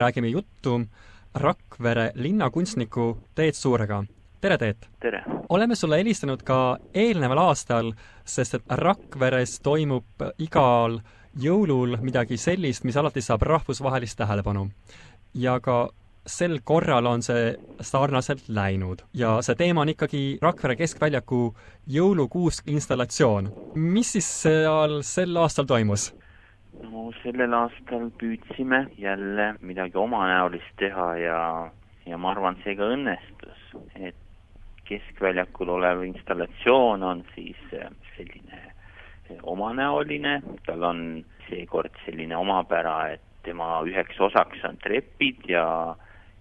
räägime juttu Rakvere linnakunstniku Teet Suurega. tere, Teet! tere! oleme sulle helistanud ka eelneval aastal, sest et Rakveres toimub igal jõulul midagi sellist, mis alati saab rahvusvahelist tähelepanu. ja ka sel korral on see sarnaselt läinud ja see teema on ikkagi Rakvere Keskväljaku jõulukuusk installatsioon. mis siis seal sel aastal toimus? No sellel aastal püüdsime jälle midagi omanäolist teha ja, ja ma arvan, see ka õnnestus, et keskväljakul olev installatsioon on siis äh, selline äh, omanäoline, tal on seekord selline omapära, et tema üheks osaks on trepid ja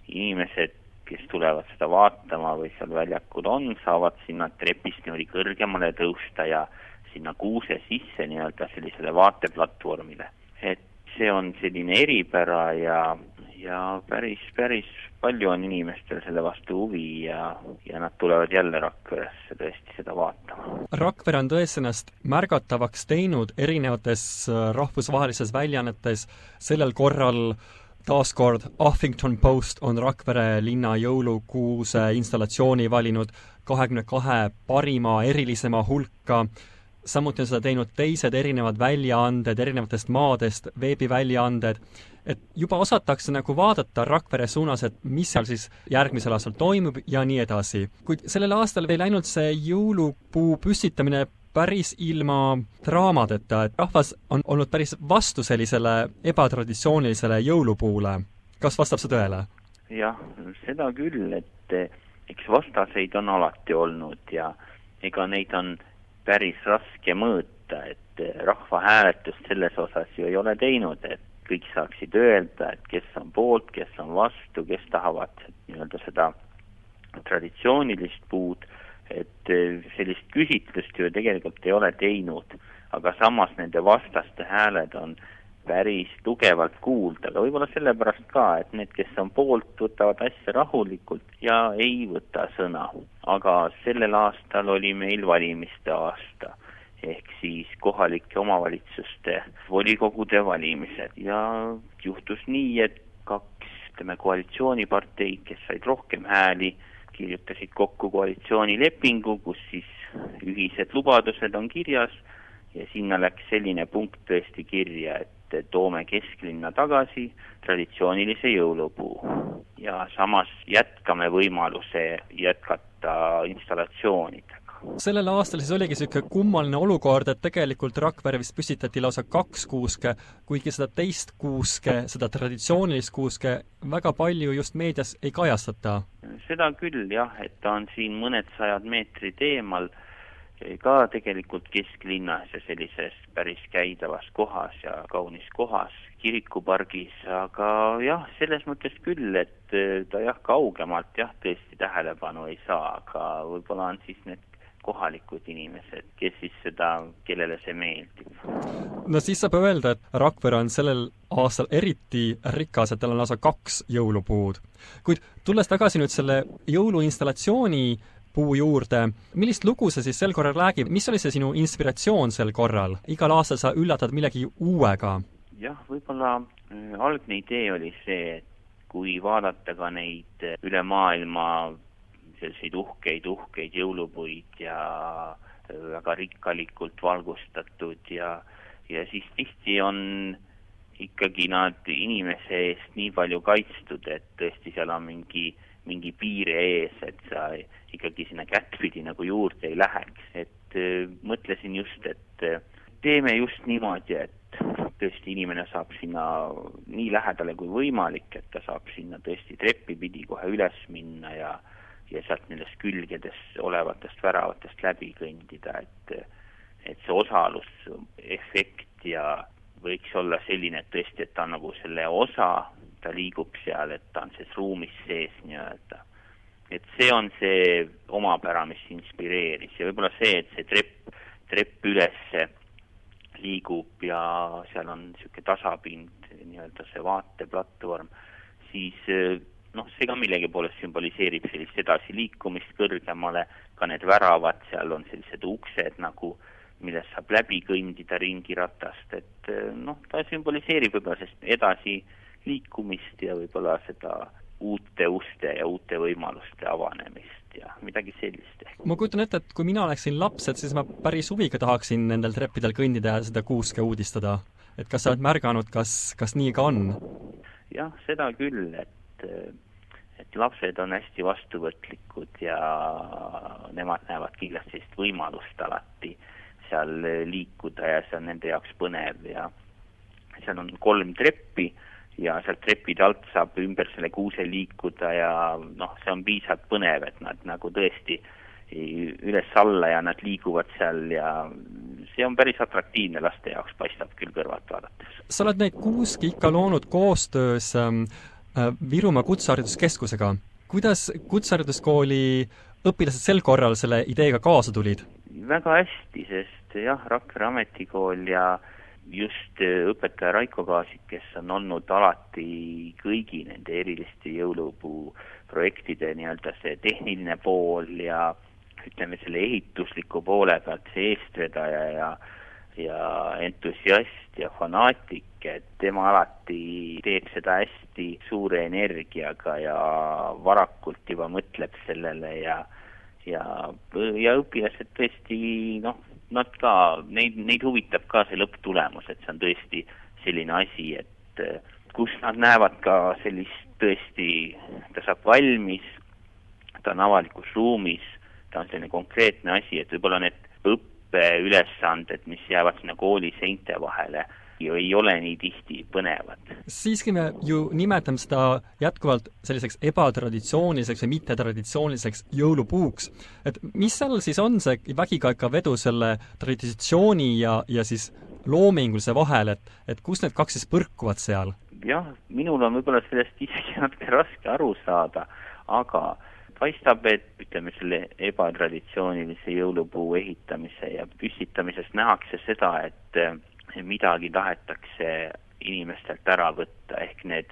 inimesed, kes tulevad seda vaatama või seal väljakul on, saavad sinna trepist niimoodi kõrgemale tõusta ja sinna kuuse sisse nii-öelda sellisele vaateplatvormile. Et see on selline eripära ja, ja päris, päris palju on inimestel selle vastu huvi ja, ja nad tulevad jälle Rakveresse tõesti seda vaatama. Rakvere on tõesti ennast märgatavaks teinud erinevates äh, rahvusvahelistes väljaannetes, sellel korral taaskord Huffington Post on Rakvere linna jõulukuuse installatsiooni valinud kahekümne kahe parima erilisema hulka samuti on seda teinud teised erinevad väljaanded erinevatest maadest, veebiväljaanded, et juba osatakse nagu vaadata Rakvere suunas, et mis seal siis järgmisel aastal toimub ja nii edasi. kuid sellel aastal ei läinud see jõulupuu püstitamine päris ilma draamadeta, et rahvas on olnud päris vastu sellisele ebatraditsioonilisele jõulupuule. kas vastab see tõele? jah, seda küll, et eks vastaseid on alati olnud ja ega neid on päris raske mõõta, et rahvahääletust selles osas ju ei ole teinud, et kõik saaksid öelda, et kes on poolt, kes on vastu, kes tahavad nii-öelda seda traditsioonilist puud, et sellist küsitlust ju tegelikult ei ole teinud, aga samas nende vastaste hääled on päris tugevalt kuulda, aga võib-olla sellepärast ka, et need, kes on poolt, võtavad asja rahulikult ja ei võta sõna. aga sellel aastal oli meil valimiste aasta. Ehk siis kohalike omavalitsuste volikogude valimised. Ja juhtus nii, et kaks, ütleme, koalitsiooniparteid, kes said rohkem hääli, kirjutasid kokku koalitsioonilepingu, kus siis ühised lubadused on kirjas. Ja sinna läks selline punkt tõesti kirja, et et toome kesklinna tagasi traditsioonilise jõulupuu. ja samas jätkame võimaluse jätkata installatsioonidega. sellel aastal siis oligi niisugune kummaline olukord, et tegelikult Rakvere vist püstitati lausa kaks kuuske, kuigi seda teist kuuske, seda traditsioonilist kuuske väga palju just meedias ei kajastata. seda küll jah, et ta on siin mõned sajad meetrid eemal ka tegelikult kesklinnas ja sellises päris käidavas kohas ja kaunis kohas, kirikupargis, aga jah, selles mõttes küll, et äh, ta jah, kaugemalt jah, tõesti tähelepanu ei saa, aga võib-olla on siis need kohalikud inimesed, kes siis seda, kellele see meeldib. no siis saab öelda, et Rakvere on sellel aastal eriti rikas, et tal on lausa kaks jõulupuud. kuid tulles tagasi nüüd selle jõuluinstallatsiooni puu juurde. millist lugu see siis sel korral räägib, mis oli see sinu inspiratsioon sel korral? igal aastal sa üllatad millegi uuega. jah, võib-olla äh, algne idee oli see, et kui vaadata ka neid äh, üle maailma selliseid uhkeid, uhkeid jõulupuid ja äh, väga rikkalikult valgustatud ja, ja siis tihti on ikkagi nad inimese eest nii palju kaitstud, et tõesti seal on mingi äh, mingi piire ees, et sa ikkagi sinna kättpidi nagu juurde ei läheks, et äh, mõtlesin just, et äh, teeme just niimoodi, et tõesti inimene saab sinna nii lähedale kui võimalik, et ta saab sinna tõesti treppi pidi kohe üles minna ja ja sealt nendest külgedes olevatest väravatest läbi kõndida, et et see osalusefekt ja võiks olla selline, et tõesti, et ta on nagu selle osa ta liigub seal, et ta on selles ruumis sees nii-öelda. et see on see omapära, mis inspireeris. Ja võib-olla see, et see trepp, trepp ülesse liigub ja seal on niisugune tasapind, nii-öelda see vaateplatvorm, siis noh, see ka millegi poolest sümboliseerib sellist edasiliikumist kõrgemale, ka need väravad, seal on sellised uksed nagu, millest saab läbi kõndida ringiratast, et noh, ta sümboliseerib võib-olla sellist edasi liikumist ja võib-olla seda uute uste ja uute võimaluste avanemist ja midagi sellist ma kujutan ette, et kui mina oleksin laps, et siis ma päris huviga tahaksin nendel treppidel kõndida ja seda kuuske uudistada. et kas sa oled märganud, kas, kas nii ka on? jah, seda küll, et et lapsed on hästi vastuvõtlikud ja nemad näevad kindlasti sellist võimalust alati seal liikuda ja see on nende jaoks põnev ja seal on kolm treppi ja sealt trepide alt saab ümber selle kuuse liikuda ja noh, see on piisavalt põnev, et nad nagu tõesti üles-alla ja nad liiguvad seal ja see on päris atraktiivne laste jaoks, paistab küll kõrvalt vaadates. sa oled neid kuuski ikka loonud koostöös ähm, äh, Virumaa Kutsehariduskeskusega. kuidas Kutsehariduskooli õpilased sel korral selle ideega kaasa tulid? väga hästi, sest jah, Rakvere Ametikool ja äh, just äh, õpetaja Raiko Kaasik, kes on olnud alati kõigi nende eriliste jõulupuu projektide nii-öelda see tehniline pool ja ütleme, selle ehitusliku poole pealt see eestvedaja ja ja entusiast ja fanaatik, et tema alati teeb seda hästi suure energiaga ja varakult juba mõtleb sellele ja ja, ja õpilased tõesti noh, nad ka, neid, neid huvitab ka see lõpptulemus, et see on tõesti selline asi, et eh, kus nad näevad ka sellist tõesti, ta saab valmis, ta on avalikus ruumis, ta on selline konkreetne asi, et võib-olla need õppeülesanded, mis jäävad sinna kooli seinte vahele, ju ei ole nii tihti põnevad. siiski me ju nimetame seda jätkuvalt selliseks ebatraditsiooniliseks või mittetraditsiooniliseks jõulupuuks. et mis seal siis on see vägikaikavedu selle traditsiooni ja, ja siis loomingulise vahel, et, et kus need kaks siis põrkuvad seal? jah, minul on võib-olla sellest isegi natuke raske aru saada, aga paistab, et ütleme, selle ebatraditsioonilise jõulupuu ehitamise ja püstitamises nähakse seda, et midagi tahetakse inimestelt ära võtta, ehk need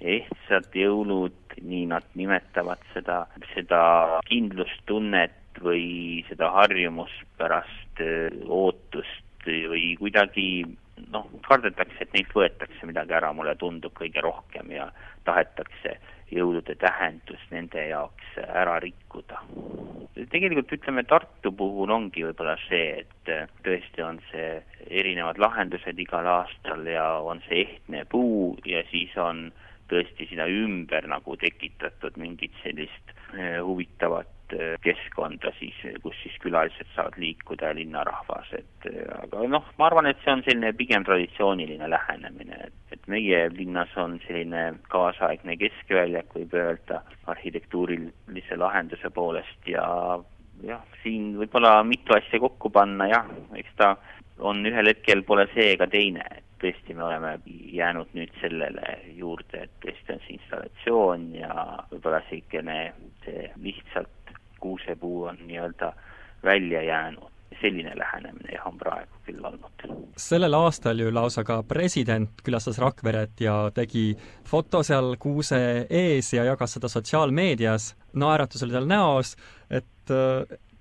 ehtsad jõulud, nii nad nimetavad seda, seda kindlustunnet või seda harjumuspärast ootust või kuidagi noh, kardetakse, et neilt võetakse midagi ära, mulle tundub kõige rohkem ja tahetakse jõulude tähendus nende jaoks ära rikkuda. tegelikult ütleme, Tartu puhul ongi võib-olla see, et tõesti on see erinevad lahendused igal aastal ja on see ehtne puu ja siis on tõesti sinna ümber nagu tekitatud mingit sellist eh, huvitavat Eh, keskkonda siis, kus siis külalised saavad liikuda ja linnarahvas, et eh, aga noh, ma arvan, et see on selline pigem traditsiooniline lähenemine, et, et meie linnas on selline kaasaegne keskväljak, võib öelda, arhitektuurilise lahenduse poolest ja jah, siin võib-olla mitu asja kokku panna, jah, eks ta on ühel hetkel pole see ega teine, et tõesti, me oleme jäänud nüüd sellele juurde, et tõesti on see installatsioon ja võib-olla niisugune see lihtsalt kuusepuu on nii-öelda välja jäänud. selline lähenemine jah, on praegu küll olnud. sellel aastal ju lausa ka president külastas Rakveret ja tegi foto seal kuuse ees ja jagas seda sotsiaalmeedias, naeratus oli tal näos, et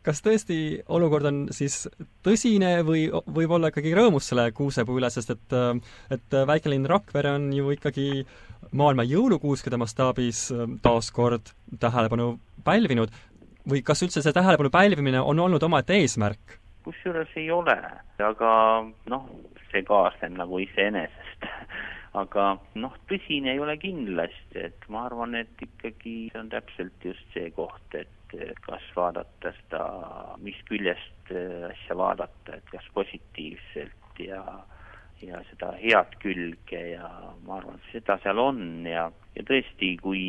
kas tõesti olukord on siis tõsine või võib olla ikkagi rõõmus selle kuusepuu üle, sest et et väikelinn Rakvere on ju ikkagi maailma jõulukuuskede mastaabis äh, taas kord tähelepanu pälvinud või kas üldse see tähelepanu pälvimine on olnud omaette eesmärk? kusjuures ei ole, aga noh, see kaasneb nagu iseenesest aga noh, tõsine ei ole kindlasti, et ma arvan, et ikkagi see on täpselt just see koht, et kas vaadata seda, mis küljest äh, asja vaadata, et kas positiivselt ja ja seda head külge ja ma arvan, et seda seal on ja, ja tõesti, kui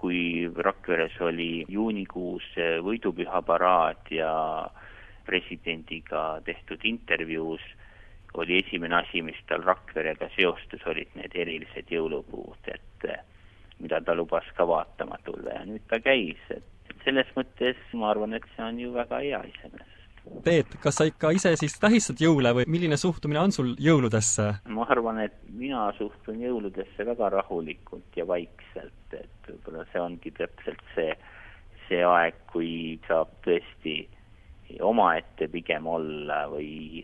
kui Rakveres oli juunikuus võidupüha paraad ja presidendiga tehtud intervjuus oli esimene asi, mis tal Rakverega seostus, olid need erilised jõulupuud, et mida ta lubas ka vaatama tulla ja nüüd ta käis, et selles mõttes ma arvan, et see on ju väga hea iseenesest. Peet, kas sa ikka ise siis tähistad jõule või milline suhtumine on sul jõuludesse? ma arvan, et mina suhtun jõuludesse väga rahulikult ja vaikselt, et võib-olla see ongi täpselt see, see aeg, kui saab tõesti omaette pigem olla või,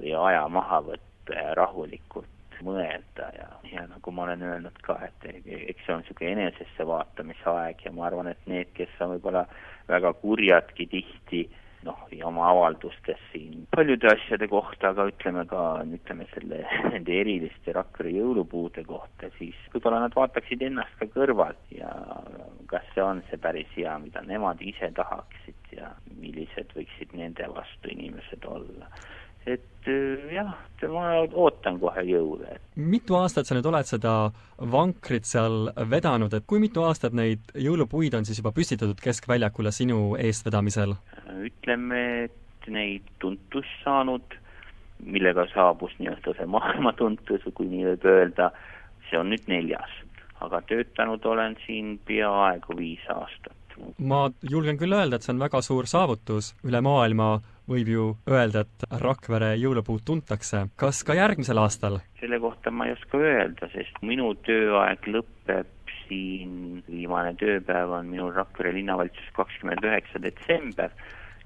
või aja maha võtta ja rahulikult mõelda ja, ja nagu ma olen öelnud ka, et eks see on niisugune enesesse vaatamise aeg ja ma arvan, et need, kes on võib-olla väga kurjadki tihti, noh, oma avaldustes siin paljude asjade kohta, aga ütleme ka, ütleme selle, nende eriliste Rakvere jõulupuude kohta, siis võib-olla nad vaataksid ennast ka kõrvalt ja kas see on see päris hea, mida nemad ise tahaksid ja millised võiksid nende vastu inimesed olla et äh, jah, ma ootan kohe jõule. mitu aastat sa nüüd oled seda vankrit seal vedanud, et kui mitu aastat neid jõulupuid on siis juba püstitatud Keskväljakule sinu eestvedamisel? ütleme, et neid tuntust saanud, millega saabus nii-öelda see maailmatuntus, kui nii võib öelda, see on nüüd neljas. aga töötanud olen siin peaaegu viis aastat. ma julgen küll öelda, et see on väga suur saavutus üle maailma võib ju öelda, et Rakvere jõulupuud tuntakse. kas ka järgmisel aastal? selle kohta ma ei oska öelda, sest minu tööaeg lõpeb siin, viimane tööpäev on minul Rakvere linnavalitsuses kakskümmend üheksa detsember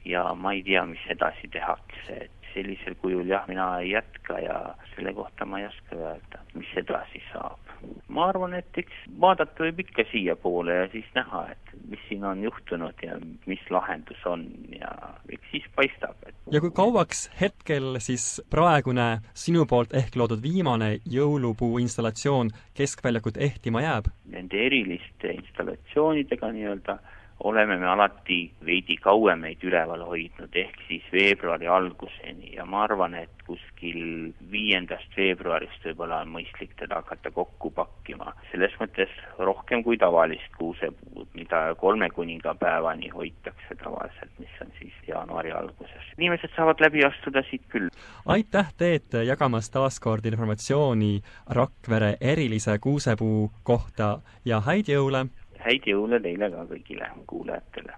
ja ma ei tea, mis edasi tehakse, et sellisel kujul jah, mina ei jätka ja selle kohta ma ei oska öelda, mis edasi saab. Ma arvan, et eks vaadata võib ikka siiapoole ja siis näha, et mis siin on juhtunud ja mis lahendus on ja eks siis paistab, et ja kui kauaks hetkel siis praegune sinu poolt ehk loodud viimane jõulupuu installatsioon Keskväljakut ehtima jääb? Nende eriliste installatsioonidega nii-öelda oleme me alati veidi kauemaid üleval hoidnud, ehk siis veebruari alguseni ja ma arvan, et kuskil viiendast veebruarist võib-olla on mõistlik teda hakata kokku pakkima. selles mõttes rohkem kui tavalist kuusepuud, mida kolme kuningapäevani hoitakse tavaliselt, mis on siis jaanuari alguses. inimesed saavad läbi astuda siit küll. aitäh, Teet, jagamast taas kord informatsiooni Rakvere erilise kuusepuu kohta ja häid jõule! Häid jõule teile ka kõigile kuulajatele!